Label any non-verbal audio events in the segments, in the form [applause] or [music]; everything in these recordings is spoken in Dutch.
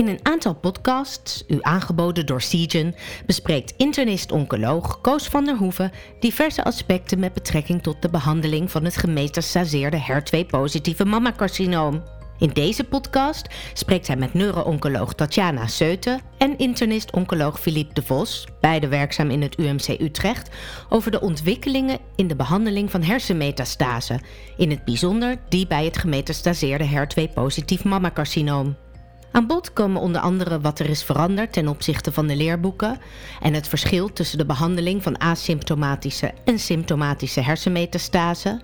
In een aantal podcasts, u aangeboden door Seagen, bespreekt internist-oncoloog Koos van der Hoeven diverse aspecten met betrekking tot de behandeling van het gemetastaseerde HER2-positieve mammacarcinoom. In deze podcast spreekt hij met neuro-oncoloog Tatjana Seute en internist-oncoloog Philippe de Vos, beide werkzaam in het UMC Utrecht, over de ontwikkelingen in de behandeling van hersenmetastase, in het bijzonder die bij het gemetastaseerde HER2-positief mammacarcinoom. Aan bod komen onder andere wat er is veranderd ten opzichte van de leerboeken en het verschil tussen de behandeling van asymptomatische en symptomatische hersenmetastase,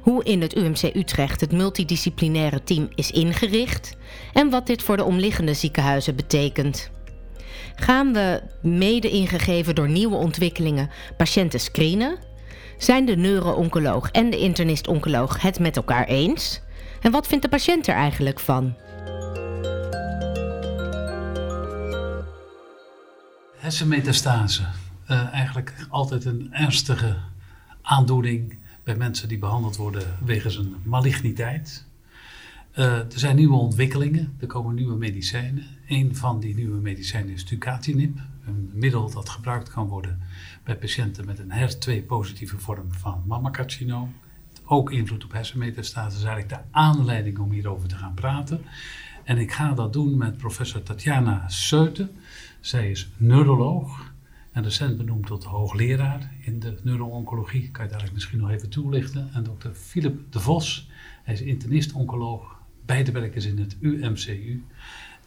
hoe in het UMC Utrecht het multidisciplinaire team is ingericht en wat dit voor de omliggende ziekenhuizen betekent. Gaan we, mede ingegeven door nieuwe ontwikkelingen, patiënten screenen? Zijn de neuro-oncoloog en de internist-oncoloog het met elkaar eens? En wat vindt de patiënt er eigenlijk van? Hersenmetastase. Uh, eigenlijk altijd een ernstige aandoening bij mensen die behandeld worden wegens een maligniteit. Uh, er zijn nieuwe ontwikkelingen, er komen nieuwe medicijnen. Een van die nieuwe medicijnen is tucatinib, een middel dat gebruikt kan worden bij patiënten met een HER2-positieve vorm van mammacarcinoom. Ook invloed op hersenmetastase is eigenlijk de aanleiding om hierover te gaan praten. En ik ga dat doen met professor Tatjana Seute. Zij is neuroloog en recent benoemd tot hoogleraar in de neuro-oncologie. Kan je daar misschien nog even toelichten? En dokter Philip de Vos, hij is internist-oncoloog. Beide werken ze in het UMCU.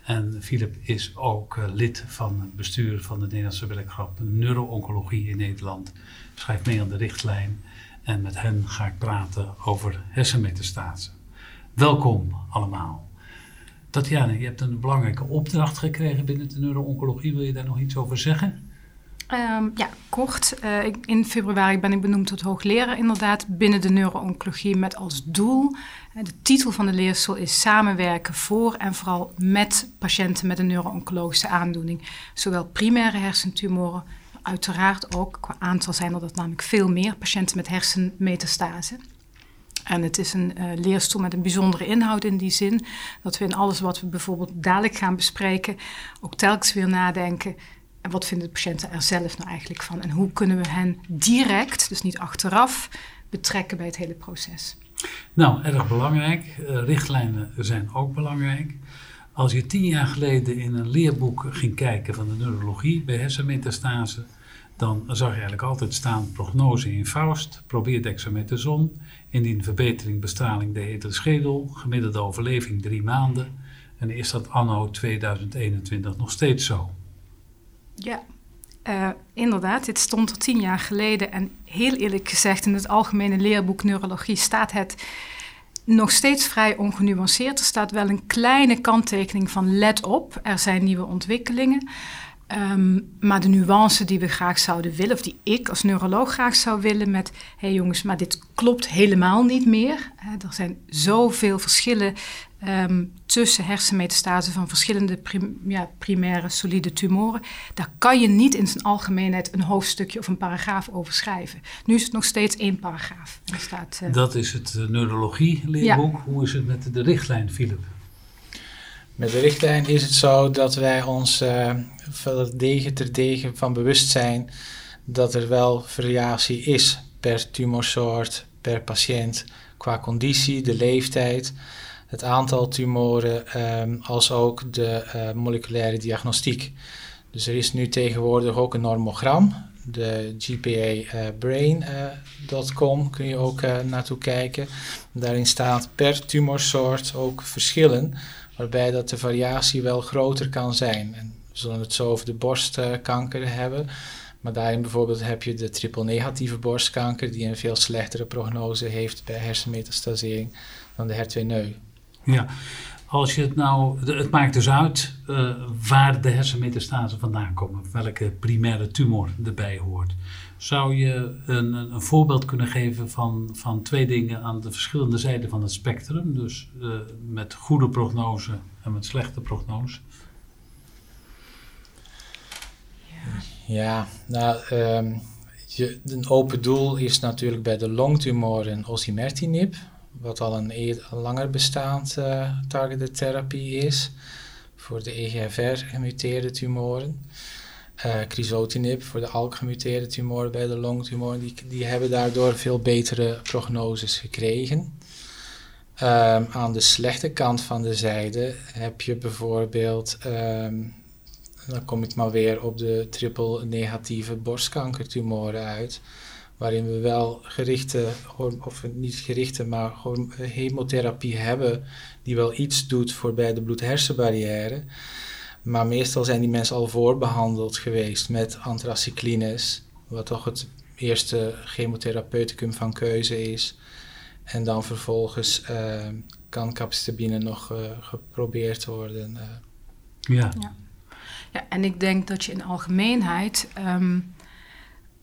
En Philip is ook uh, lid van het bestuur van de Nederlandse werkgroep Neuro-oncologie in Nederland. Schrijft mee aan de richtlijn. En met hen ga ik praten over hersenmetastase. Welkom allemaal. Tatjana, je hebt een belangrijke opdracht gekregen binnen de neuro-oncologie. Wil je daar nog iets over zeggen? Um, ja, kort. Uh, in februari ben ik benoemd tot hoogleraar inderdaad binnen de neuro-oncologie met als doel, uh, de titel van de leersel is samenwerken voor en vooral met patiënten met een neuro-oncologische aandoening. Zowel primaire hersentumoren, uiteraard ook, qua aantal zijn er dat namelijk veel meer patiënten met hersenmetastase. En het is een uh, leerstoel met een bijzondere inhoud in die zin dat we in alles wat we bijvoorbeeld dadelijk gaan bespreken ook telkens weer nadenken. En wat vinden de patiënten er zelf nou eigenlijk van? En hoe kunnen we hen direct, dus niet achteraf, betrekken bij het hele proces? Nou, erg belangrijk. Uh, richtlijnen zijn ook belangrijk. Als je tien jaar geleden in een leerboek ging kijken van de neurologie bij hersenmetastase, dan zag je eigenlijk altijd staan prognose in Faust, probeer dexamethason, indien verbetering bestraling de hete schedel, gemiddelde overleving drie maanden. En is dat anno 2021 nog steeds zo? Ja, uh, inderdaad. Dit stond er tien jaar geleden. En heel eerlijk gezegd, in het algemene leerboek neurologie staat het nog steeds vrij ongenuanceerd. Er staat wel een kleine kanttekening van let op, er zijn nieuwe ontwikkelingen. Um, maar de nuance die we graag zouden willen, of die ik als neuroloog graag zou willen met, hé hey jongens, maar dit klopt helemaal niet meer. er zijn zoveel verschillen um, tussen hersenmetastase van verschillende prim, ja, primaire solide tumoren. Daar kan je niet in zijn algemeenheid een hoofdstukje of een paragraaf over schrijven. Nu is het nog steeds één paragraaf. Staat, uh, Dat is het uh, neurologie-leerboek. Ja. Hoe is het met de richtlijn, Philip? Met de richtlijn is het zo dat wij ons uh, degen ter degen van bewust zijn dat er wel variatie is per tumorsoort, per patiënt, qua conditie, de leeftijd, het aantal tumoren, um, als ook de uh, moleculaire diagnostiek. Dus er is nu tegenwoordig ook een normogram, de gpabrain.com uh, kun je ook naartoe kijken. Daarin staat per tumorsoort ook verschillen waarbij dat de variatie wel groter kan zijn. En we zullen het zo over de borstkanker hebben. Maar daarin bijvoorbeeld heb je de triple-negatieve borstkanker, die een veel slechtere prognose heeft bij hersenmetastasering dan de HER2-neu. Ja, als je het nou, het maakt dus uit uh, waar de hersenmetastase vandaan komen, welke primaire tumor erbij hoort. Zou je een, een, voorbeeld kunnen geven van, van twee dingen aan de verschillende zijden van het spectrum? Dus uh, met goede prognose en met slechte prognose? Ja, nou, um, je, een open doel is natuurlijk bij de longtumoren osimertinib, wat al een, een langer bestaand uh, targeted therapie is. voor de EGFR-gemuteerde tumoren. Uh, crizotinib voor de ALK-gemuteerde tumoren bij de longtumoren. Die, die hebben daardoor veel betere prognoses gekregen. Um, aan de slechte kant van de zijde heb je bijvoorbeeld, um, dan kom ik maar weer op de triple negatieve borstkankertumoren uit, waarin we wel gerichte, of niet gerichte, maar chemotherapie hebben, die wel iets doet voor bij de bloed-hersenbarrière. Maar meestal zijn die mensen al voorbehandeld geweest met anthracyclines, wat toch het eerste chemotherapeuticum van keuze is. En dan vervolgens uh, kan capecitabine nog uh, geprobeerd worden. Uh. Ja. ja. Ja. en ik denk dat je in algemeenheid um,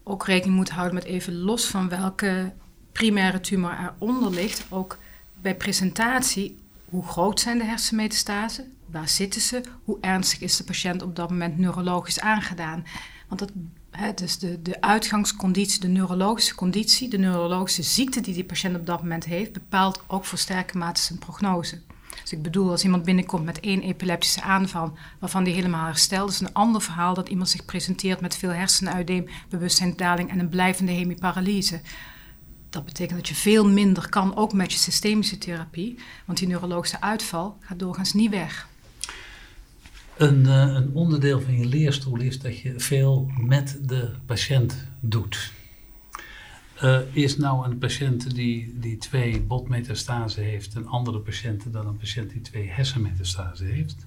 ook rekening moet houden met even los van welke primaire tumor eronder ligt. Ook bij presentatie, hoe groot zijn de hersenmetastasen? Waar zitten ze? Hoe ernstig is de patiënt op dat moment neurologisch aangedaan? Want dat dus de, de uitgangsconditie, de neurologische conditie, de neurologische ziekte die die patiënt op dat moment heeft, bepaalt ook voor sterke mate zijn prognose. Dus ik bedoel, als iemand binnenkomt met één epileptische aanval, waarvan die helemaal herstelt, is een ander verhaal dat iemand zich presenteert met veel hersenuitdeem, bewustzijnsdaling en een blijvende hemiparalyse. Dat betekent dat je veel minder kan, ook met je systemische therapie, want die neurologische uitval gaat doorgaans niet weg. Een, uh, een, onderdeel van je leerstoel is dat je veel met de patiënt doet. Uh, is nou een patiënt die, die twee botmetastase heeft een andere patiënt dan een patiënt die twee hersenmetastase heeft?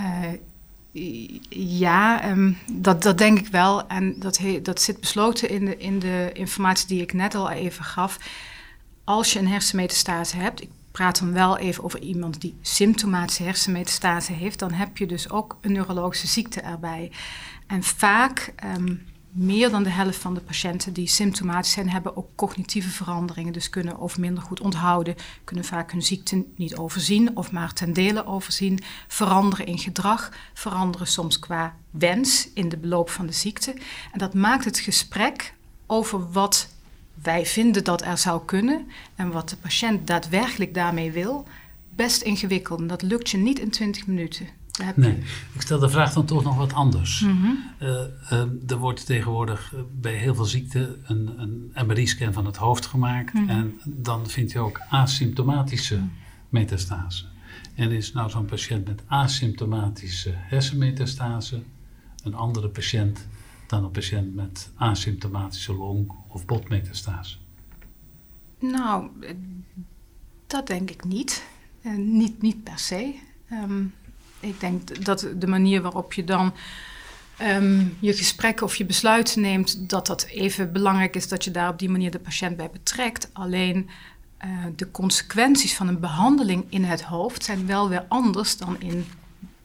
Uh, ja, um, dat, dat denk ik wel. En dat, dat zit besloten in de, in de informatie die ik net al even gaf. Als je een hersenmetastase hebt, praat dan wel even over iemand die symptomatische hersenmetastase heeft, dan heb je dus ook een neurologische ziekte erbij. En vaak, um, meer dan de helft van de patiënten die symptomatisch zijn, hebben ook cognitieve veranderingen. Dus kunnen of minder goed onthouden, kunnen vaak hun ziekte niet overzien of maar ten dele overzien, veranderen in gedrag, veranderen soms qua wens in de beloop van de ziekte. En dat maakt het gesprek over wat wij vinden dat er zou kunnen en wat de patiënt daadwerkelijk daarmee wil, best ingewikkeld. En dat lukt je niet in 20 minuten. Nee, ik stel de vraag dan toch nog wat anders. Mhm. Eh, eh, er wordt tegenwoordig eh, bij heel veel ziekten een, een MRI-scan van het hoofd gemaakt. Mhm. En dan vind je ook asymptomatische mhm. metastase. En is nou zo'n patiënt met asymptomatische hersenmetastase een andere patiënt dan een patiënt met asymptomatische long- of botmetastase? Nou, dat denk ik niet. Uh, niet, niet per se. Um, ik denk dat de manier waarop je dan um, je gesprek of je besluiten neemt, dat dat even belangrijk is dat je daar op die manier de patiënt bij betrekt. Alleen uh, de consequenties van een behandeling in het hoofd zijn wel weer anders dan in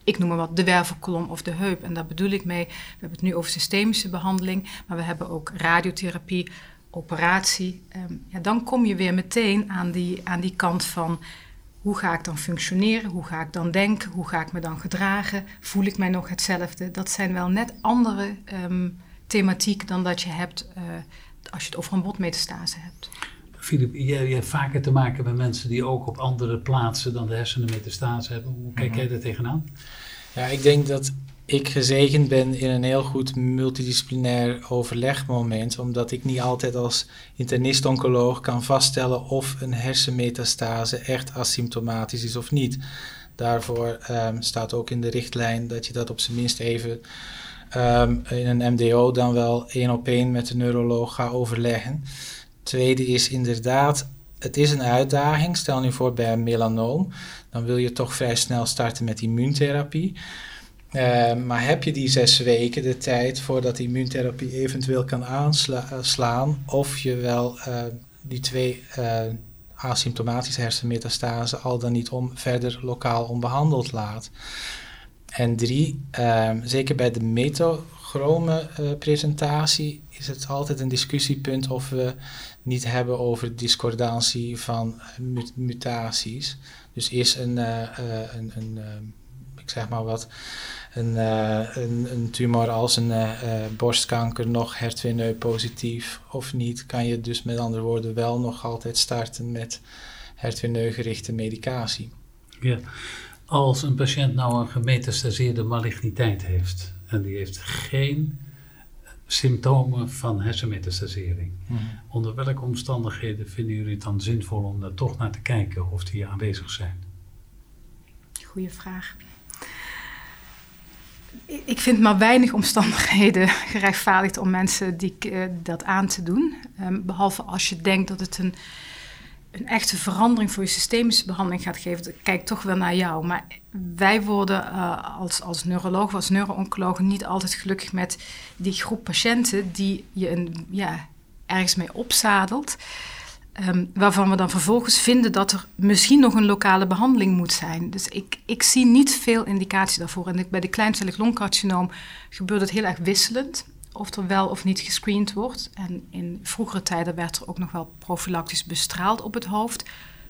ik noem maar wat, de wervelkolom of de heup. En daar bedoel ik mee, we hebben het nu over systemische behandeling, maar we hebben ook radiotherapie, operatie. Um, ja, dan kom je weer meteen aan die, aan die kant van hoe ga ik dan functioneren, hoe ga ik dan denken, hoe ga ik me dan gedragen, voel ik mij nog hetzelfde. Dat zijn wel net andere um, thematiek dan dat je hebt uh, als je het over een botmetastase hebt. Filip, jij, hebt vaker te maken met mensen die ook op andere plaatsen dan de hersenen metastase hebben. Hoe kijk mhm. jij daar tegenaan? Ja, ik denk dat ik gezegend ben in een heel goed multidisciplinair overlegmoment, omdat ik niet altijd als internist-oncoloog kan vaststellen of een hersenmetastase echt asymptomatisch is of niet. Daarvoor um, staat ook in de richtlijn dat je dat op zijn minst even um, in een MDO dan wel één op één met de neuroloog gaat overleggen. Tweede is inderdaad, het is een uitdaging. Stel nu voor bij een melanoom, dan wil je toch vrij snel starten met immuuntherapie. Uh, maar heb je die zes weken de tijd voordat immuuntherapie eventueel kan aanslaan, of je wel uh, die twee asymptomatische hersenmetastase al dan niet om, verder lokaal onbehandeld laat? En drie, ehm, zeker bij de metachrome presentatie is het altijd een discussiepunt of we niet hebben over discordantie van mutaties. Dus is een, uh, een, een ik zeg maar wat, een, een, een, tumor als een borstkanker nog HER2-neu positief of niet, kan je dus met andere woorden wel nog altijd starten met HER2-neu gerichte medicatie. Ja. Als een patiënt nou een gemetastaseerde maligniteit heeft en die heeft geen symptomen van hersenmetastasering, Mhm. onder welke omstandigheden vinden jullie het dan zinvol om daar toch naar te kijken of die aanwezig zijn? Goeie vraag. Ik- vind maar weinig omstandigheden [laughs] gerechtvaardigd om mensen die, eh, dat aan te doen. Ehm, behalve als je denkt dat het een, een echte verandering voor je systemische behandeling gaat geven. Kijk toch wel naar jou. Maar wij worden eh, als, als neuroloog, als neuro-oncoloog niet altijd gelukkig met die groep patiënten die je ja, ergens mee opzadelt. Ehm, waarvan we dan vervolgens vinden dat er misschien nog een lokale behandeling moet zijn. Dus ik, ik zie niet veel indicatie daarvoor. En bij de kleincellig longcarcinoom gebeurt het heel erg wisselend. Of er wel of niet gescreend wordt. En in vroegere tijden werd er ook nog wel profilactisch bestraald op het hoofd.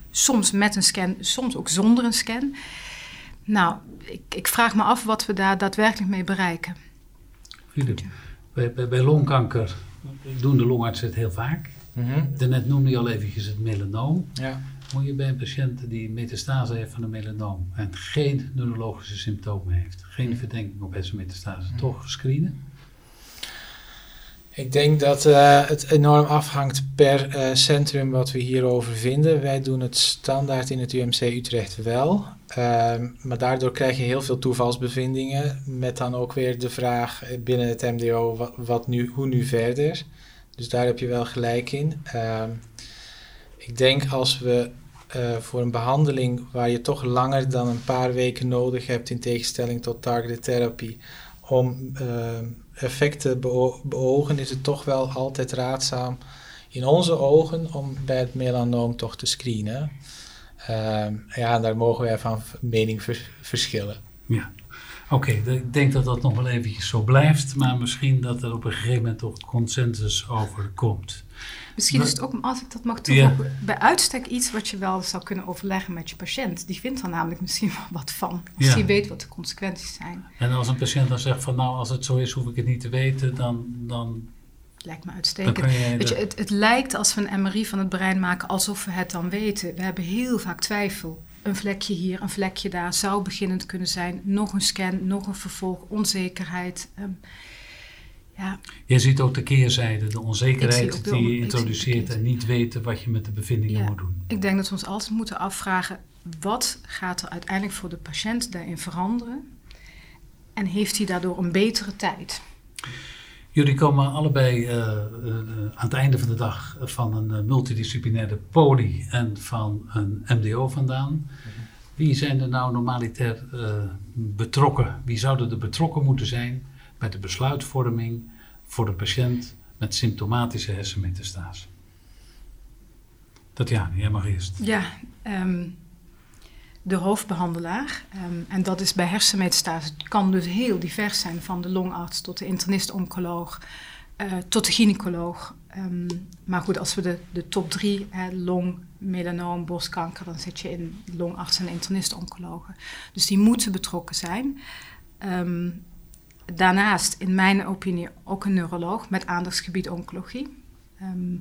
Soms met een scan, soms ook zonder een scan. Nou, ik, ik vraag me af wat we daar daadwerkelijk mee bereiken. Philip, bij, bij, bij longkanker doen de longartsen het heel vaak. Mhm. Daarnet noemde je al eventjes het melanoom. Ja. Moet je bij een patiënt die metastase heeft van een melanoom en geen neurologische symptomen heeft, geen verdenking op hersenmetastase, toch screenen? Ik denk dat eh, het enorm afhangt per eh, centrum wat we hierover vinden. Wij doen het standaard in het UMC Utrecht wel. Ehm, maar daardoor krijg je heel veel toevalsbevindingen. Met dan ook weer de vraag eh, binnen het MDO, wat, nu, hoe nu verder? Dus daar heb je wel gelijk in. Ehm, ik denk als we voor een behandeling waar je toch langer dan een paar weken nodig hebt, in tegenstelling tot targeted therapy, om ehm, effecten beo- beogen, is het toch wel altijd raadzaam in onze ogen om bij het melanoom toch te screenen. Ehm, ja, daar mogen wij van mening vers- verschillen. Ja. Oké, ik denk dat dat nog wel eventjes zo blijft, maar misschien dat er op een gegeven moment toch consensus over komt. Misschien is het ook, als ik dat mag Ja. toevoegen, bij uitstek iets wat je wel zou kunnen overleggen met je patiënt. Die vindt er namelijk misschien wel wat van. Als Ja. hij weet wat de consequenties zijn. En als een patiënt dan zegt van nou, als het zo is, hoef ik het niet te weten, dan, dan, Lijkt me uitstekend. Weet je, het, het lijkt als we een MRI van het brein maken alsof we het dan weten. We hebben heel vaak twijfel. Een vlekje hier, een vlekje daar zou beginnend kunnen zijn. Nog een scan, nog een vervolg, onzekerheid. Ehm, ja, Je ziet ook de keerzijde, de onzekerheid de die je introduceert en niet weten wat je met de bevindingen Ja. moet doen. ik denk dat we ons altijd moeten afvragen... wat gaat er uiteindelijk voor de patiënt daarin veranderen? En heeft hij daardoor een betere tijd? Jullie komen allebei eh, eh, aan het einde van de dag van een eh, multidisciplinaire poli en van een MDO vandaan. Wie zijn er nou normaliter eh, betrokken? Wie zouden er betrokken moeten zijn de besluitvorming voor de patiënt met symptomatische hersenmetastase? Tatjana, jij mag eerst. Ja, ehm, de hoofdbehandelaar. ehm, en dat is bij hersenmetastase. Kan dus heel divers zijn, van de longarts tot de internist-oncoloog, eh, tot de gynaecoloog. Ehm, maar goed, als we de, de top drie, hè, long, melanoom, borstkanker, dan zit je in longarts en internist-oncologen. Dus die moeten betrokken zijn. Daarnaast, in mijn opinie, ook een neuroloog met aandachtsgebied oncologie. Ehm,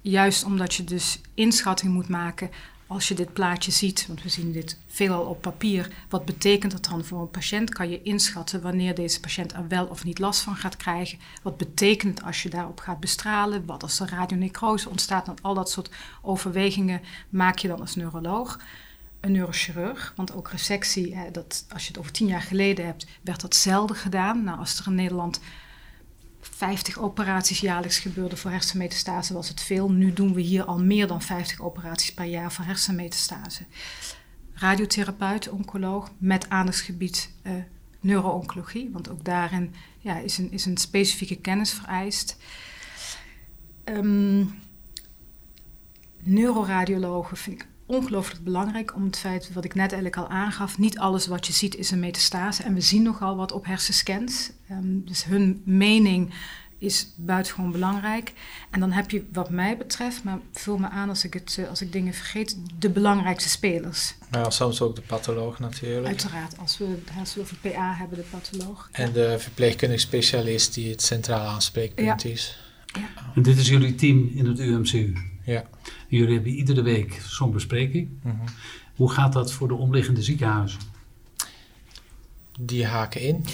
juist omdat je dus inschatting moet maken als je dit plaatje ziet, want we zien dit veelal op papier, wat betekent dat dan voor een patiënt? Kan je inschatten wanneer deze patiënt er wel of niet last van gaat krijgen? Wat betekent het als je daarop gaat bestralen? Wat als er radionecrose ontstaat? En al dat soort overwegingen maak je dan als neuroloog. Een neurochirurg, want ook resectie, dat, als je het over tien jaar geleden hebt, werd dat zelden gedaan. Nou, als er in Nederland 50 operaties jaarlijks gebeurden voor hersenmetastase, was het veel. Nu doen we hier al meer dan 50 operaties per jaar voor hersenmetastase. Radiotherapeut, oncoloog met aandachtsgebied eh neuro-oncologie, want ook daarin ja, is, een, is een specifieke kennis vereist. Ehm, neuroradiologen vind ik ongelooflijk belangrijk om het feit wat ik net eigenlijk al aangaf. Niet alles wat je ziet is een metastase. En we zien nogal wat op hersenscans. Ehm, dus hun mening is buitengewoon belangrijk. En dan heb je wat mij betreft, maar vul me aan als ik, het, eh, als ik dingen vergeet, de belangrijkste spelers. Maar soms ook de patholoog natuurlijk. Uiteraard, als we, als we over PA hebben, de patholoog. En de verpleegkundig specialist die het centraal aanspreekpunt is. En dit is jullie team in het UMCU. Ja. Jullie hebben iedere week zo'n bespreking. Mhm. Hoe gaat dat voor de omliggende ziekenhuizen? die haken in?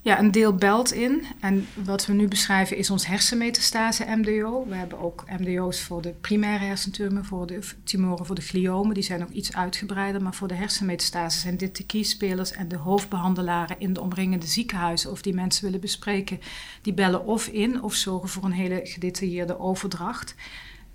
Ja, een deel belt in. En wat we nu beschrijven is ons hersenmetastase MDO. We hebben ook MDO's voor de primaire hersentumor, voor de tumoren, voor de gliomen. Die zijn nog iets uitgebreider. Maar voor de hersenmetastase zijn dit de keyspelers en de hoofdbehandelaren in de omringende ziekenhuizen. Of die mensen willen bespreken, die bellen of in of zorgen voor een hele gedetailleerde overdracht.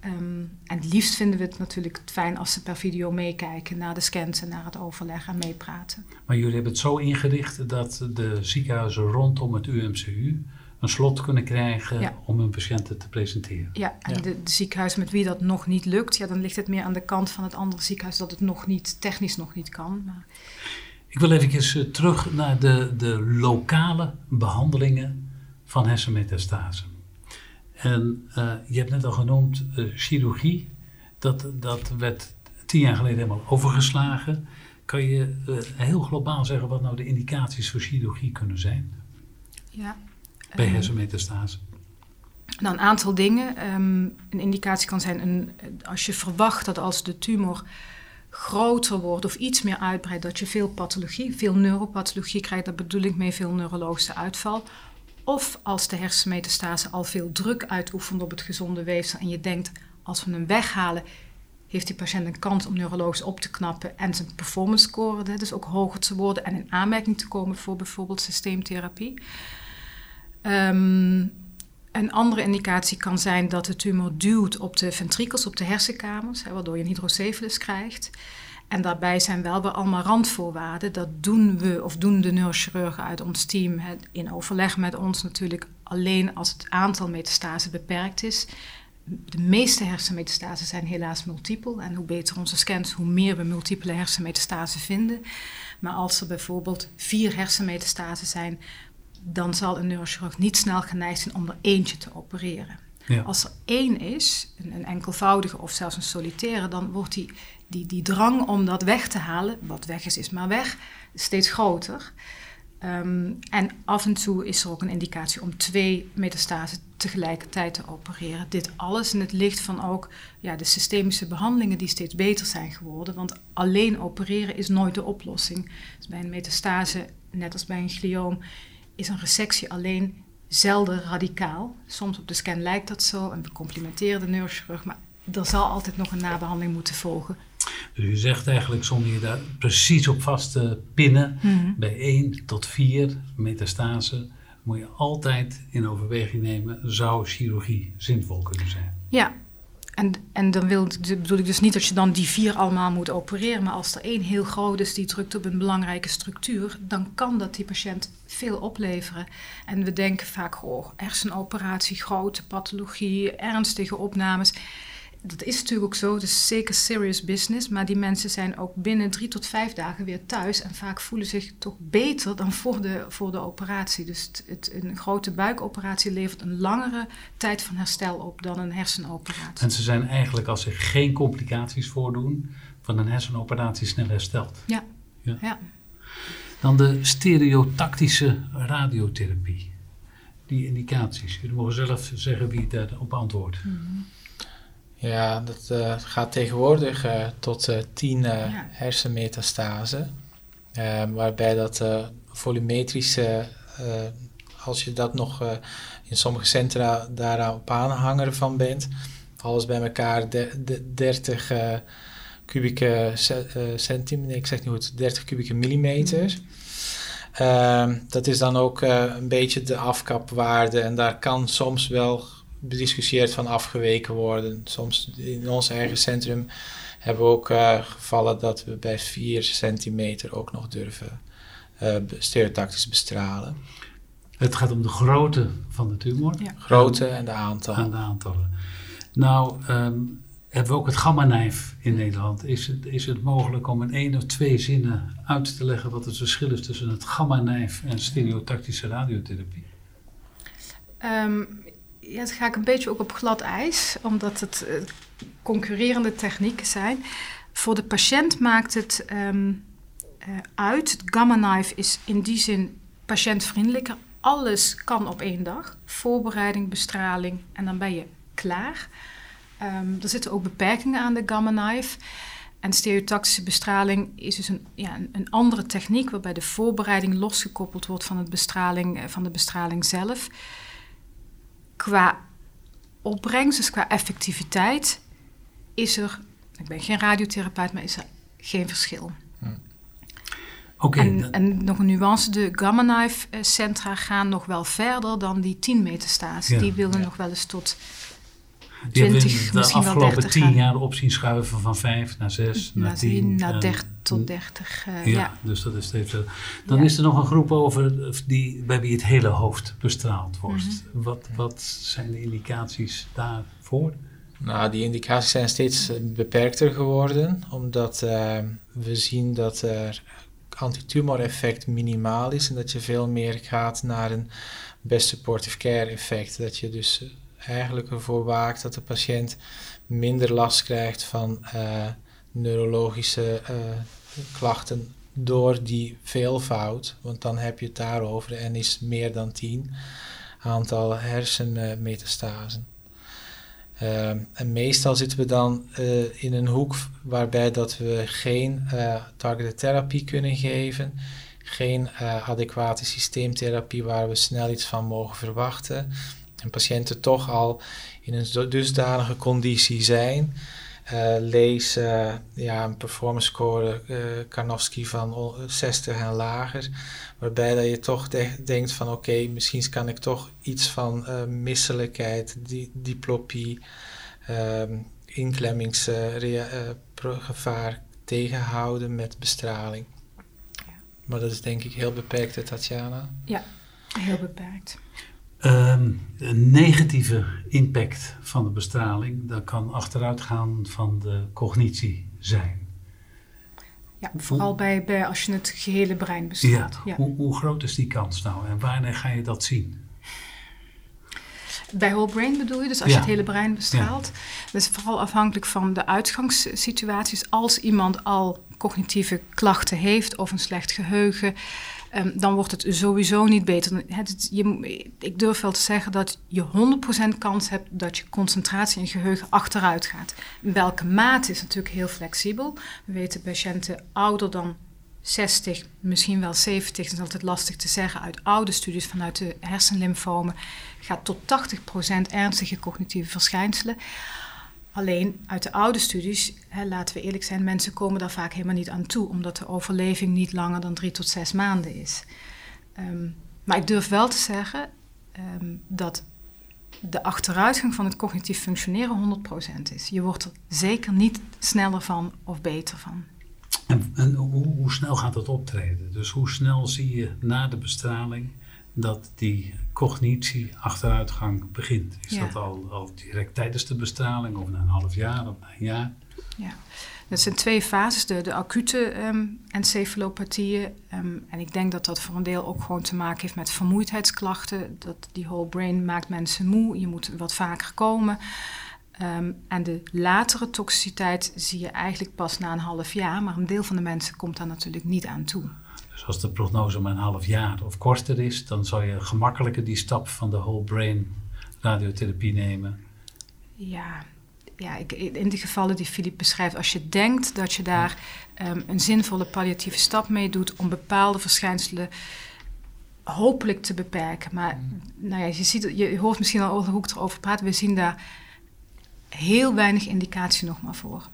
Um, en het liefst vinden we het natuurlijk fijn als ze per video meekijken naar de scans en naar het overleg en meepraten. Maar jullie hebben het zo ingericht dat de ziekenhuizen rondom het UMCU een slot kunnen krijgen om hun patiënten te presenteren. Ja, en De, de, ziekenhuizen met wie dat nog niet lukt, ja, dan ligt het meer aan de kant van het andere ziekenhuis dat het nog niet, technisch nog niet kan. Maar... Ik wil even eh, terug naar de, de lokale behandelingen van hersenmetastase. En uh, je hebt net al genoemd uh, chirurgie. Dat, dat werd tien jaar geleden helemaal overgeslagen. Kan je uh, heel globaal zeggen wat nou de indicaties voor chirurgie kunnen zijn? Ja. Bij hersenmetastase. Nou, een aantal dingen. Um, een indicatie kan zijn een, als je verwacht dat als de tumor groter wordt of iets meer uitbreidt, dat je veel pathologie, veel neuropathologie krijgt. Daar bedoel ik mee veel neurologische uitval. Of als de hersenmetastase al veel druk uitoefent op het gezonde weefsel en je denkt, als we hem weghalen, heeft die patiënt een kans om neurologisch op te knappen en zijn performance score dus ook hoger te worden en in aanmerking te komen voor bijvoorbeeld systeemtherapie. Um, een andere indicatie kan zijn dat de tumor duwt op de ventrikels, op de hersenkamers, hè, waardoor je een hydrocephalus krijgt. En daarbij zijn wel weer allemaal randvoorwaarden. Dat doen we of doen de neurochirurgen uit ons team in overleg met ons natuurlijk alleen als het aantal metastasen beperkt is. De meeste hersenmetastasen zijn helaas multipel. En hoe beter onze scans, hoe meer we multiple hersenmetastasen vinden. Maar als er bijvoorbeeld vier hersenmetastasen zijn, dan zal een neurochirurg niet snel geneigd zijn om er eentje te opereren. Ja. Als er één is, een, enkelvoudige of zelfs een solitaire, dan wordt die die, die drang om dat weg te halen, wat weg is, is maar weg, steeds groter. Um, en af en toe is er ook een indicatie om twee metastasen tegelijkertijd te opereren. Dit alles in het licht van ook ja, de systemische behandelingen die steeds beter zijn geworden. Want alleen opereren is nooit de oplossing. Dus bij een metastase, net als bij een glioom, is een resectie alleen zelden radicaal. Soms op de scan lijkt dat zo en we complimenteren de neurochirurg, maar er zal altijd nog een nabehandeling moeten volgen. Dus u zegt eigenlijk, zonder je daar precies op vast te pinnen, mhm. bij 1 tot 4 metastase moet je altijd in overweging nemen, zou chirurgie zinvol kunnen zijn? Ja, en, en dan wil, bedoel ik dus niet dat je dan die vier allemaal moet opereren, maar als er één heel groot is die drukt op een belangrijke structuur, dan kan dat die patiënt veel opleveren. En we denken vaak, oh, hersenoperatie, grote pathologie, ernstige opnames dat is natuurlijk ook zo, is zeker serious business, maar die mensen zijn ook binnen drie tot vijf dagen weer thuis en vaak voelen zich toch beter dan voor de, voor de operatie. Dus het, het, een grote buikoperatie levert een langere tijd van herstel op dan een hersenoperatie. En ze zijn eigenlijk, als zich geen complicaties voordoen, van een hersenoperatie snel hersteld. Ja. ja. ja. Dan de stereotactische radiotherapie. Die indicaties. Jullie mogen zelf zeggen wie daarop antwoordt. Mm ja, dat uh, gaat tegenwoordig uh, tot uh, 10 ja. hersenmetastase. waarbij dat volumetrische, als je dat nog in sommige centra daaraan op aanhanger van bent, alles bij elkaar de, de 30 kubieke centimeter, ik zeg niet goed, 30 kubieke millimeter. Mm. dat is dan ook een beetje de afkapwaarde en daar kan soms wel bediscussieerd van afgeweken worden. Soms in ons eigen centrum hebben we ook uh, gevallen dat we bij 4 centimeter ook nog durven uh, stereotactisch bestralen. Het gaat om de grootte van de tumor. Ja. Grootte en de aantallen. En de aantallen. Nou, um, hebben we ook het gamma-nijf in Nederland. Is het, is het mogelijk om in één of twee zinnen uit te leggen wat het verschil is tussen het gamma-nijf en stereotactische radiotherapie? Um, ja, ga ik een beetje ook op glad ijs, omdat het uh, concurrerende technieken zijn. Voor de patiënt maakt het um, uh, uit. Het Gamma Knife is in die zin patiëntvriendelijker. Alles kan op één dag. Voorbereiding, bestraling en dan ben je klaar. Um, er zitten ook beperkingen aan de Gamma Knife. En stereotactische bestraling is dus een, ja, een, andere techniek waarbij de voorbereiding losgekoppeld wordt van, het bestraling, eh, van de bestraling zelf. Qua opbrengst, dus qua effectiviteit, is er, ik ben geen radiotherapeut, maar is er geen verschil. Hm. en, en, nog een nuance, de Gamma Knife eh, centra gaan nog wel verder dan die 10 metastase. die willen nog wel eens tot die 20, de afgelopen tien jaar op zien schuiven van 5 naar 6 naar 10. Naar 30 tot 30. Uh, ja, ja, dus dat is steeds zo. Dan ja. is er nog een groep over die, bij wie het hele hoofd bestraald wordt. Mm -hmm. wat, wat zijn de indicaties daarvoor? Nou, die indicaties zijn steeds eh, beperkter geworden, omdat uh, we zien dat er antitumor-effect minimaal is en dat je veel meer gaat naar een best supportive care effect. Dat je dus eigenlijk ervoor waakt dat de patiënt minder last krijgt van uh, neurologische uh, klachten door die veelvoud, want dan heb je het daarover en is meer dan 10 aantal hersenmetastasen. Uh, en meestal zitten we dan uh, in een hoek waarbij dat we geen uh, targeted therapie kunnen geven, geen adequate systeemtherapie waar we snel iets van mogen verwachten en patiënten toch al in een dusdanige conditie zijn. Uh, lees uh, ja, een performance score uh, Karnowski van 60 en lager, waarbij dat je toch de denkt van oké, misschien kan ik toch iets van misselijkheid, di diplopie, ehm, inklemmingsgevaar tegenhouden met bestraling. Maar dat is denk ik heel beperkt, Tatjana. Ja, heel beperkt. Um, een negatieve impact van de bestraling, dat kan achteruitgaan van de cognitie zijn. Ja, vooral bij, bij als je het gehele brein bestraalt. Ja, Hoe, hoe, groot is die kans nou en wanneer ga je dat zien? Bij whole brain bedoel je, dus als je het hele brein bestraalt. Dat is vooral afhankelijk van de uitgangssituaties. Als iemand al cognitieve klachten heeft of een slecht geheugen, um, dan wordt het sowieso niet beter. Het, je, ik durf wel te zeggen dat je 100% kans hebt dat je concentratie en geheugen achteruit gaat. Welke mate is natuurlijk heel flexibel. We weten patiënten ouder dan 60, misschien wel 70, dat is altijd lastig te zeggen uit oude studies vanuit de hersenlymfomen, gaat tot 80% ernstige cognitieve verschijnselen. Alleen uit de oude studies, hè, laten we eerlijk zijn, mensen komen daar vaak helemaal niet aan toe, omdat de overleving niet langer dan drie tot zes maanden is. Ehm, maar ik durf wel te zeggen um, dat de achteruitgang van het cognitief functioneren 100% is. Je wordt er zeker niet sneller van of beter van. En, en hoe, hoe, snel gaat dat optreden? Dus hoe snel zie je na de bestraling dat die cognitie achteruitgang begint. Is dat al, al direct tijdens de bestraling of na een half jaar of na een jaar? Ja, dat zijn twee fases, de, de acute um, encefalopathieën. Um, en ik denk dat dat voor een deel ook gewoon te maken heeft met vermoeidheidsklachten. Dat die whole brain maakt mensen moe, je moet wat vaker komen. Um, en de latere toxiciteit zie je eigenlijk pas na een half jaar, maar een deel van de mensen komt daar natuurlijk niet aan toe. Dus als de prognose maar een half jaar of korter is, dan zou je gemakkelijker die stap van de whole brain radiotherapie nemen. Ja, ja ik, in de gevallen die Filip beschrijft, als je denkt dat je daar um, een zinvolle palliatieve stap mee doet om bepaalde verschijnselen hopelijk te beperken. Maar mm. nou ja, je, ziet, je hoort misschien al hoe ik erover praat. We zien daar heel weinig indicatie nog maar voor.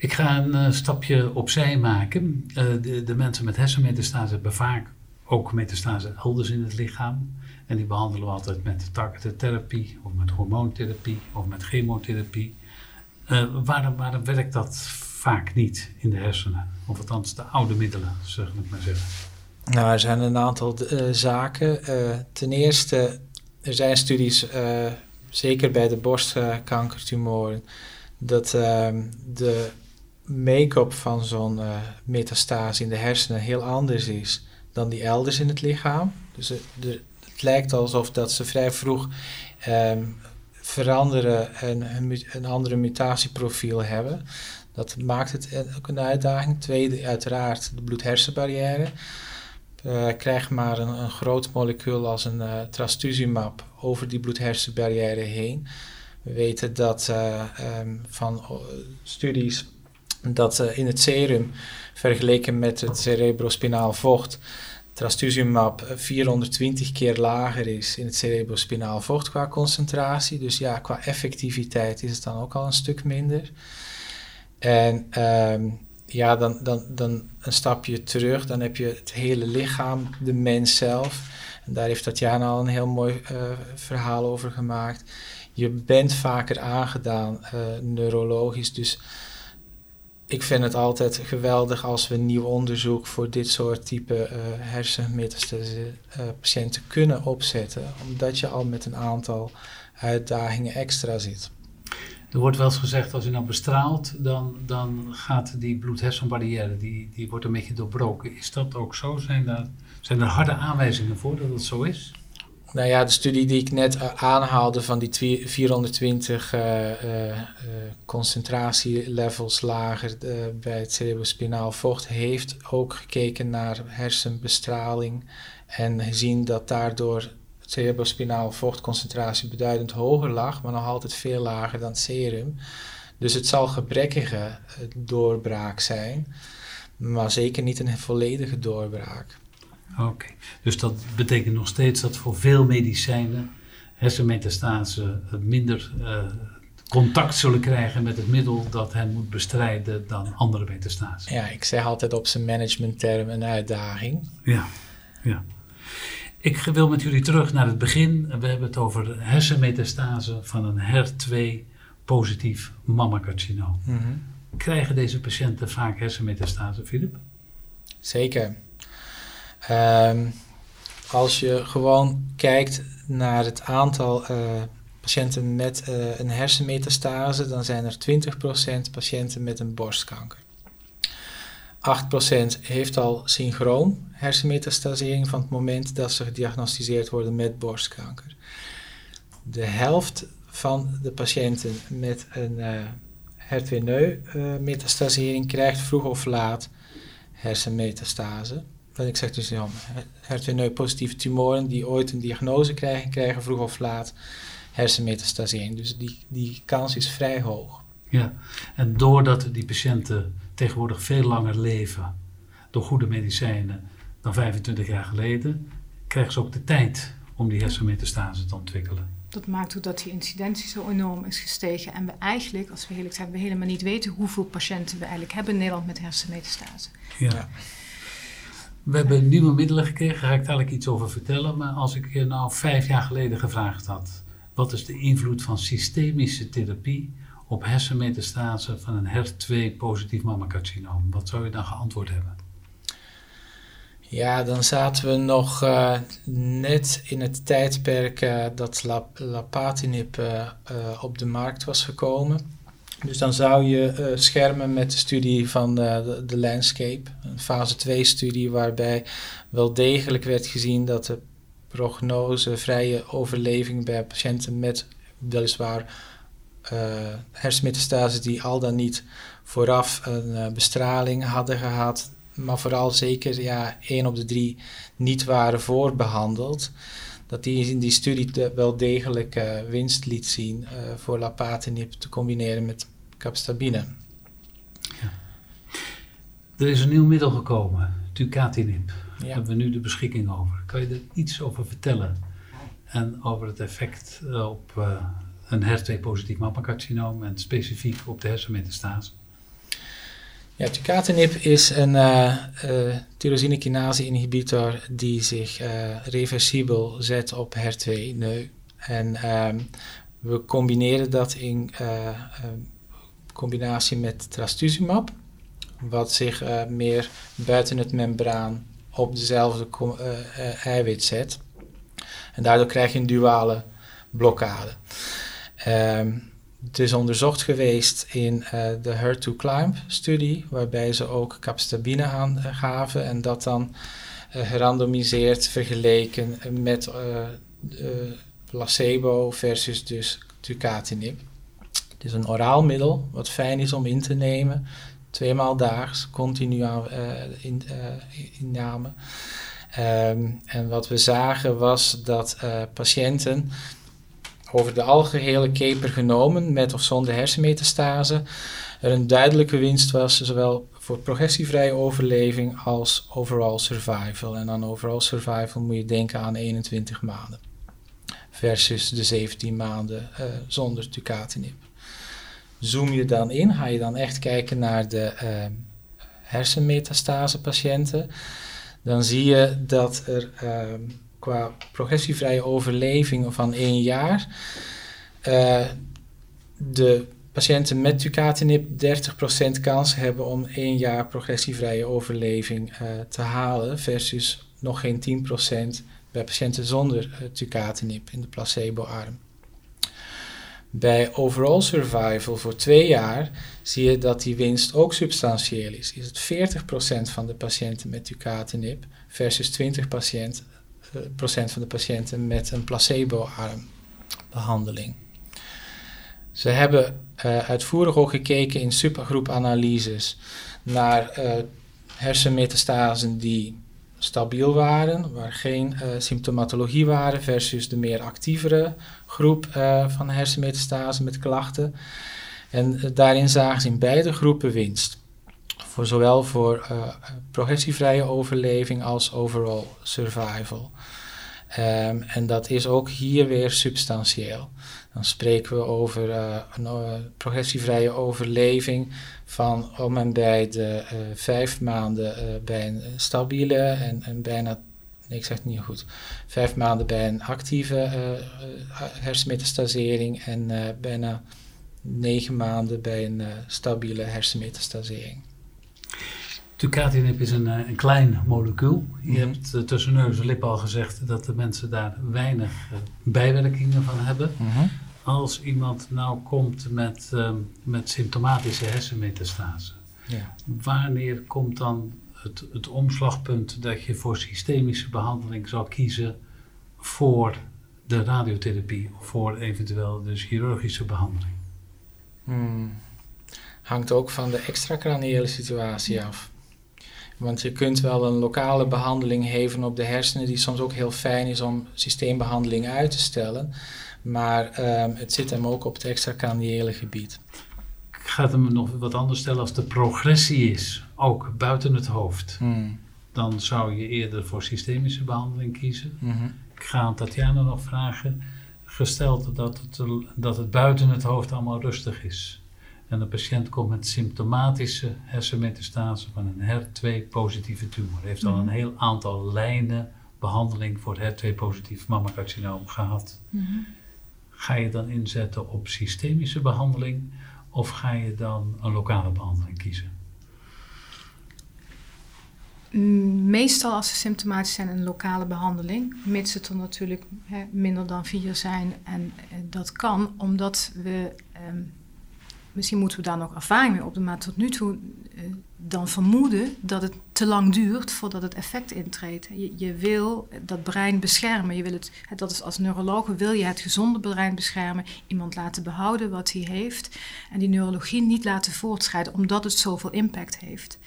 Ik ga een uh, stapje opzij maken. Uh, de, de, mensen met hersenmetastase hebben vaak ook metastase elders in het lichaam. En die behandelen we altijd met targeted therapie, of met hormoontherapie, of met chemotherapie. Uh, waarom, waarom werkt dat vaak niet in de hersenen? Of althans de oude middelen, zeg ik maar zeggen. Nou, er zijn een aantal zaken. ten eerste, er zijn studies, zeker bij de borstkankertumoren, dat ehm, de make-up van zo'n uh, metastase in de hersenen heel anders is dan die elders in het lichaam. Dus het, de, het lijkt alsof dat ze vrij vroeg um, veranderen en een, een andere mutatieprofiel hebben. Dat maakt het ook een uitdaging. Tweede, uiteraard de bloed-hersenbarrière. Uh, krijg maar een, een, groot molecuul als een uh, trastuzumab over die bloed-hersenbarrière heen. We weten dat um, van studies dat in het serum, vergeleken met het cerebrospinaal vocht, trastuzumab 420 keer lager is in het cerebrospinaal vocht qua concentratie. Dus ja, qua effectiviteit is het dan ook al een stuk minder. En ehm, ja, dan, dan, dan een stapje terug, dan heb je het hele lichaam, de mens zelf. En daar heeft Tatjana al een heel mooi uh, verhaal over gemaakt. Je bent vaker aangedaan neurologisch, dus ik vind het altijd geweldig als we nieuw onderzoek voor dit soort type uh, patiënten kunnen opzetten, omdat je al met een aantal uitdagingen extra zit. Er wordt wel eens gezegd, als je nou bestraalt, dan, dan gaat die bloed-hersenbarrière, die, die wordt een beetje doorbroken. Is dat ook zo? Zijn, er zijn er harde aanwijzingen voor dat het zo is? Nou ja, de studie die ik net uh, aanhaalde van die 420 uh, uh, concentratielevels lager bij het cerebrospinaal vocht, heeft ook gekeken naar hersenbestraling en gezien dat daardoor cerebrospinaal vochtconcentratie beduidend hoger lag, maar nog altijd veel lager dan serum. Dus het zal gebrekkige eh, doorbraak zijn, maar zeker niet een volledige doorbraak. Oké, dus dat betekent nog steeds dat voor veel medicijnen hersenmetastase minder uh, contact zullen krijgen met het middel dat hen moet bestrijden dan andere metastase. Ja, ik zeg altijd op zijn managementterm een uitdaging. Ja, ja. Ik wil met jullie terug naar het begin. We hebben het over hersenmetastase van een HER2-positief mammacarcinoom. Mm Krijgen deze patiënten vaak hersenmetastase, Filip? Zeker. Um, als je gewoon kijkt naar het aantal uh, patiënten met uh, een hersenmetastase, dan zijn er 20% patiënten met een borstkanker. 8% heeft al synchroon hersenmetastasering van het moment dat ze gediagnosticeerd worden met borstkanker. De helft van de patiënten met een uh, HER2-metastasering krijgt vroeg of laat hersenmetastase. Wat ik zeg dus, ja, HER2-positieve tumoren die ooit een diagnose krijgen, krijgen vroeg of laat hersenmetastasering. Dus die, die kans is vrij hoog. Ja, en doordat die patiënten tegenwoordig veel langer leven door goede medicijnen dan 25 jaar geleden, krijgen ze ook de tijd om die hersenmetastase te ontwikkelen. Dat maakt ook dat die incidentie zo enorm is gestegen. En we eigenlijk, als we eerlijk zijn, we helemaal niet weten hoeveel patiënten we eigenlijk hebben in Nederland met hersenmetastase. Ja. We hebben nieuwe middelen gekregen, daar ga ik dadelijk iets over vertellen. Maar als ik je nou vijf jaar geleden gevraagd had, wat is de invloed van systemische therapie op hersenmetastase van een HER2-positief mammacarcinoom? Wat zou je dan geantwoord hebben? Ja, dan zaten we nog uh, net in het tijdperk uh, dat lap lapatinib op de markt was gekomen. Dus dan zou je schermen met de studie van de, de Landscape, een fase 2 studie waarbij wel degelijk werd gezien dat de prognose vrije overleving bij patiënten met weliswaar hersenmetastase die al dan niet vooraf een bestraling hadden gehad, maar vooral zeker ja, één op de drie niet waren voorbehandeld, dat die in die studie wel degelijk uh, winst liet zien uh, voor lapatinib te combineren met capstabine. Ja. Er is een nieuw middel gekomen, tucatinib. Daar hebben we nu de beschikking over. Kan je er iets over vertellen? En over het effect uh, op een HER2-positief mappencarcinoom en specifiek op de hersenmetastase? Ja, tucatinib is een uh, uh, tyrosine kinase inhibitor die zich uh, reversibel zet op HER2-neu. En um, we combineren dat in combinatie met trastuzumab, wat zich meer buiten het membraan op dezelfde eiwit zet. En daardoor krijg je een duale blokkade. Um, het is onderzocht geweest in uh, de HER2-CLIMB-studie, waarbij ze ook capstabine aangaven en dat dan uh, gerandomiseerd vergeleken met uh, placebo versus dus tucatinib. Het is een oraal middel wat fijn is om in te nemen, tweemaal daags, continu in, inname. Um, en wat we zagen was dat patiënten over de algehele keper genomen, met of zonder hersenmetastase, er een duidelijke winst was, zowel voor progressievrije overleving als overall survival. En dan overall survival moet je denken aan 21 maanden versus de 17 maanden uh, zonder tucatinib. Zoom je dan in, ga je dan echt kijken naar de uh, hersenmetastase patiënten, dan zie je dat er uh, qua progressievrije overleving van één jaar uh, de patiënten met tucatinib 30% kans hebben om één jaar progressievrije overleving uh, te halen versus nog geen 10% bij patiënten zonder uh, tucatinib in de placebo-arm. Bij overall survival voor twee jaar zie je dat die winst ook substantieel is. Is het 40% van de patiënten met tucatinib versus 20% procent, van de patiënten met een placebo-arm behandeling. Ze hebben uh, uitvoerig ook gekeken in supergroepanalyses naar uh, hersenmetastasen die stabiel waren, waar geen uh, symptomatologie waren, versus de meer actievere groep van hersenmetastasen met klachten. En daarin zagen ze in beide groepen winst. Voor zowel voor progressievrije overleving als overall survival. Um, en dat is ook hier weer substantieel. Dan spreken we over een uh, progressievrije overleving van om en bij de uh, vijf maanden bij een stabiele en, en, bijna, ik zeg het niet goed, vijf maanden bij een actieve hersenmetastasering en bijna negen maanden bij een stabiele hersenmetastasering. Tucatinib is een, een klein molecuul. Je mm-hmm. hebt uh, tussen neus en lippen al gezegd dat de mensen daar weinig uh, bijwerkingen van hebben. Mm-hmm als iemand nou komt met, um, met symptomatische hersenmetastase, ja. wanneer komt dan het, het omslagpunt dat je voor systemische behandeling zou kiezen voor de radiotherapie of voor eventueel de chirurgische behandeling? Hmm. Hangt ook van de extracraniële situatie af. Want je kunt wel een lokale behandeling geven op de hersenen, die soms ook heel fijn is om systeembehandeling uit te stellen. Maar um, het zit hem ook op het extracraniële gebied. Ik ga hem nog wat anders stellen. Als de progressie is, ook buiten het hoofd, hmm. dan zou je eerder voor systemische behandeling kiezen. Mm-hmm. Ik ga aan Tatjana nog vragen. Gesteld dat het, dat het buiten het hoofd allemaal rustig is. En de patiënt komt met symptomatische hersenmetastase van een HER2-positieve tumor. Heeft al een mm-hmm. heel aantal lijnen behandeling voor het HER2-positief mammacarcinoom gehad. Mm-hmm. Ga je dan inzetten op systemische behandeling of ga je dan een lokale behandeling kiezen? Mm, meestal als ze symptomatisch zijn een lokale behandeling, mits het er natuurlijk minder dan vier zijn. En dat kan omdat we ehm, misschien moeten we daar nog ervaring mee opdoen, maar tot nu toe uh, dan vermoeden dat het te lang duurt voordat het effect intreedt. Je, je wil dat brein beschermen. Je wil het, dat is als neuroloog wil je het gezonde brein beschermen, iemand laten behouden wat hij heeft en die neurologie niet laten voortschrijden omdat het zoveel impact heeft.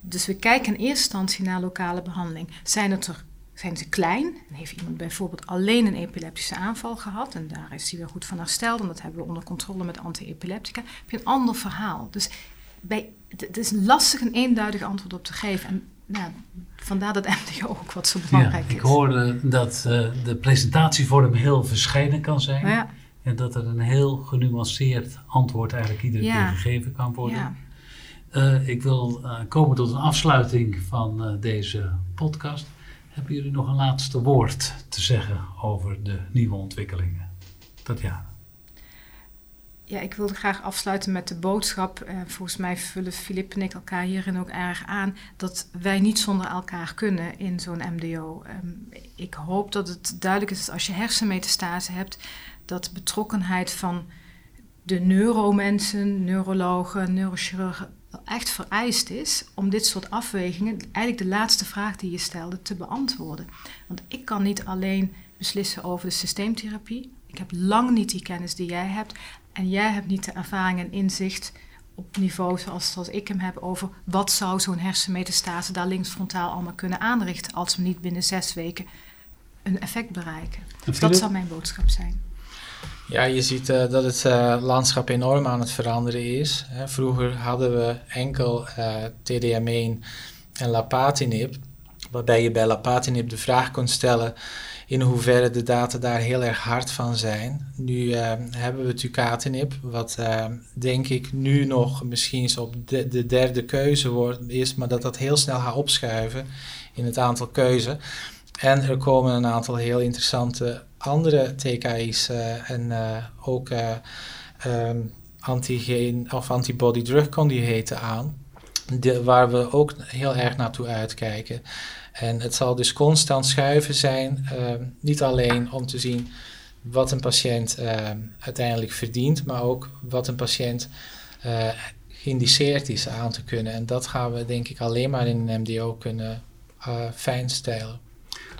Dus we kijken in eerste instantie naar lokale behandeling. Zijn het er zijn ze klein. En heeft iemand bijvoorbeeld alleen een epileptische aanval gehad en daar is hij weer goed van hersteld en dat hebben we onder controle met anti-epileptica, heb je een ander verhaal. Dus bij, het is lastig een eenduidig antwoord op te geven. En nou, vandaar dat MDO ook wat zo belangrijk ja, ik is. Ik hoorde dat uh, de presentatievorm heel verschillend kan zijn. Ja. En dat er een heel genuanceerd antwoord eigenlijk iedere ja. keer gegeven kan worden. Uh, ik wil uh, komen tot een afsluiting van deze podcast. Hebben jullie nog een laatste woord te zeggen over de nieuwe ontwikkelingen? Tatjana. Ja, ik wilde graag afsluiten met de boodschap. Eh, volgens mij vullen Filip en ik elkaar hierin ook erg aan. Dat wij niet zonder elkaar kunnen in zo'n MDO. Um, ik hoop dat het duidelijk is dat als je hersenmetastase hebt, dat betrokkenheid van de neuromensen, neurologen, neurochirurgen echt vereist is om dit soort afwegingen, eigenlijk de laatste vraag die je stelde, te beantwoorden. Want ik kan niet alleen beslissen over de systeemtherapie. Ik heb lang niet die kennis die jij hebt. En jij hebt niet de ervaring en inzicht op niveau zoals, zoals ik hem heb over wat zou zo'n hersenmetastase daar linksfrontaal allemaal kunnen aanrichten als we niet binnen zes weken een effect bereiken. Dus dat zou mijn boodschap zijn. Ja, je ziet uh, dat het uh, landschap enorm aan het veranderen is. Hè. Vroeger hadden we enkel uh, TDM1 en lapatinib, waarbij je bij lapatinib de vraag kon stellen in hoeverre de data daar heel erg hard van zijn. Nu hebben we tucatinib, wat denk ik nu nog misschien op de, de, derde keuze wordt, is, maar dat dat heel snel gaat opschuiven in het aantal keuzen. En er komen een aantal heel interessante andere TKI's uh, en uh, ook uh, um, antigeen of antibody drug conjugaten aan, de, waar we ook heel erg naartoe uitkijken. En het zal dus constant schuiven zijn, ehm, niet alleen om te zien wat een patiënt ehm, uiteindelijk verdient, maar ook wat een patiënt geïndiceerd is aan te kunnen. En dat gaan we denk ik alleen maar in een MDO kunnen fijnstijlen.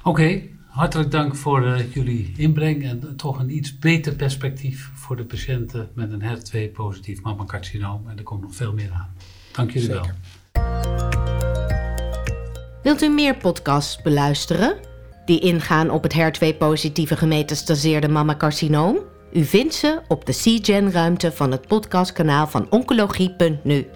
Oké, hartelijk dank voor uh, jullie inbreng en toch een iets beter perspectief voor de patiënten met een HER2-positief mammacarcinoom. En er komt nog veel meer aan. Dank jullie Zeker. wel. Wilt u meer podcasts beluisteren die ingaan op het HER2-positieve gemetastaseerde mammacarcinoom? U vindt ze op de CGen-ruimte van het podcastkanaal van Oncologie.nu.